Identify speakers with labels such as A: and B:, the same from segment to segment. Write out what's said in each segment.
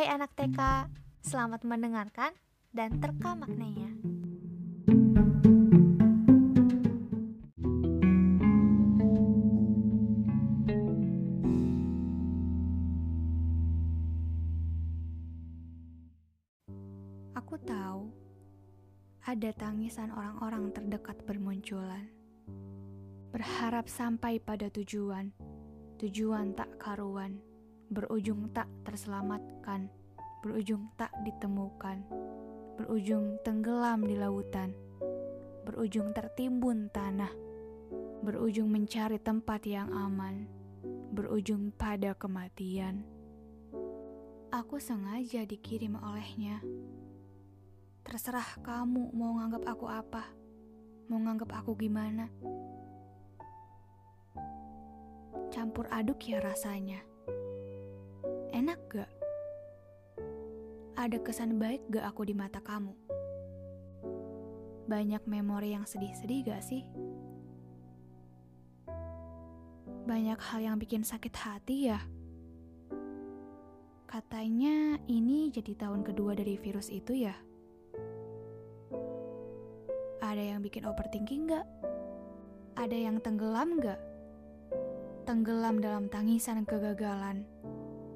A: Hai anak TK, selamat mendengarkan dan terka maknanya. Aku tahu ada tangisan orang-orang terdekat bermunculan. Berharap sampai pada tujuan, tujuan tak karuan, berujung tak terselamatkan, berujung tak ditemukan, berujung tenggelam di lautan, berujung tertimbun tanah, berujung mencari tempat yang aman, berujung pada kematian. Aku sengaja dikirim olehnya. Terserah kamu mau nganggap aku apa, mau nganggap aku gimana. Campur aduk ya rasanya. Enak gak? Ada kesan baik gak aku di mata kamu? Banyak memori yang sedih-sedih gak sih? Banyak hal yang bikin sakit hati ya? Katanya ini jadi tahun kedua dari virus itu ya? Ada yang bikin overthinking gak? Ada yang tenggelam gak? Tenggelam dalam tangisan kegagalan.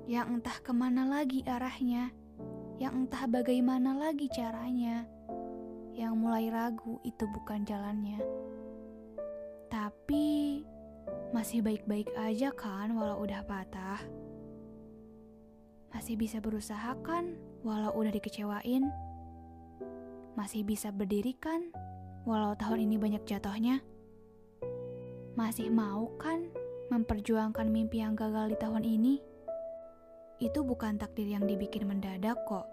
A: Yang entah ke mana lagi arahnya. Yang entah bagaimana lagi caranya. Yang mulai ragu itu bukan jalannya. Tapi masih baik-baik aja kan walau udah patah. Masih bisa berusaha kan walau udah dikecewain? Masih bisa berdiri kan walau tahun ini banyak jatuhnya? Masih mau kan memperjuangkan mimpi yang gagal di tahun ini? Itu bukan takdir yang dibikin mendadak kok.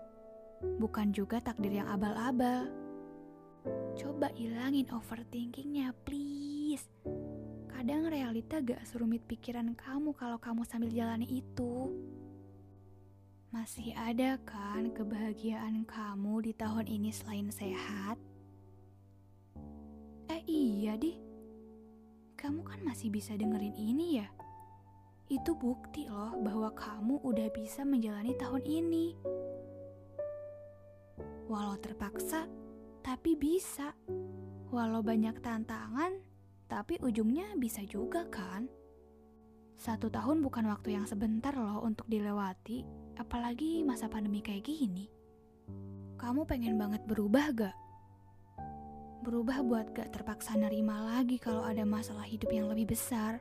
A: Bukan juga takdir yang abal-abal. Coba ilangin overthinkingnya, please. Kadang realita gak serumit pikiran kamu kalau kamu sambil jalani itu. Masih ada kan kebahagiaan kamu di tahun ini selain sehat? Eh iya deh, kamu kan masih bisa dengerin ini ya? Itu bukti loh bahwa kamu udah bisa menjalani tahun ini. Walau terpaksa, tapi bisa. Walau banyak tantangan, tapi ujungnya bisa juga kan? Satu tahun bukan waktu yang sebentar loh untuk dilewati apalagi masa pandemi kayak gini. Kamu pengen banget berubah gak? Berubah buat gak terpaksa nerima lagi kalau ada masalah hidup yang lebih besar.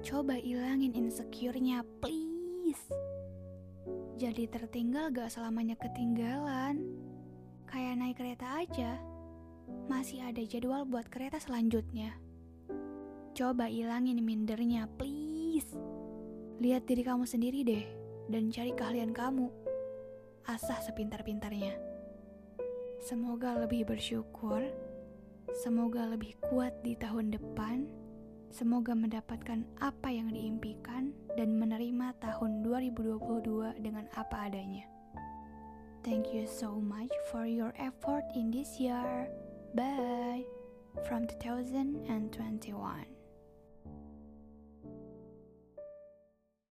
A: Coba ilangin insecure-nya, please. Jadi tertinggal gak selamanya ketinggalan. Kayak naik kereta aja. Masih ada jadwal buat kereta selanjutnya. Coba ilangin mindernya, please. Lihat diri kamu sendiri deh dan cari keahlian kamu. Asah sepintar-pintarnya. Semoga lebih bersyukur, semoga lebih kuat di tahun depan, semoga mendapatkan apa yang diimpikan dan menerima tahun 2022 dengan apa adanya. Thank you so much for your effort in this year. Bye from 2021.